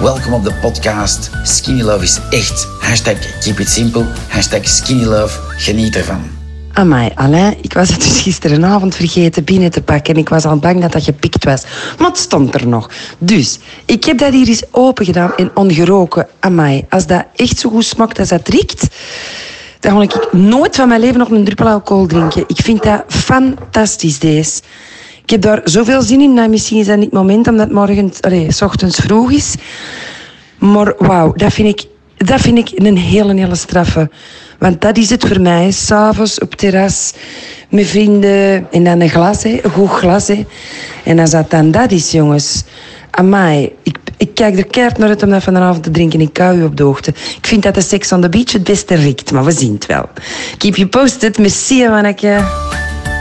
Welkom op de podcast. Skinny Love is echt. Hashtag keep it simple. Hashtag skinny love. Geniet ervan. Amai, Alain, ik was het dus gisterenavond vergeten binnen te pakken en ik was al bang dat dat gepikt was. Maar het stond er nog. Dus, ik heb dat hier eens open gedaan en ongeroken. Amai, als dat echt zo goed smaakt als dat riekt, dan ga ik nooit van mijn leven nog een druppel alcohol drinken. Ik vind dat fantastisch, deze. Ik heb daar zoveel zin in. Nou, misschien is dat niet het moment omdat morgen, allez, s ochtends vroeg is. Maar wauw, dat vind ik, dat vind ik een hele, hele straffe. Want dat is het voor mij. S'avonds op terras met vrienden en dan een glas, hè, een goed glas. Hè. En als dat dan dat is, jongens. Amai, ik, ik kijk er keihard naar uit om dat vanavond te drinken. Ik kou u op de hoogte. Ik vind dat de Sex on the Beach het beste riekt, maar we zien het wel. Keep you posted. Merci, manneke.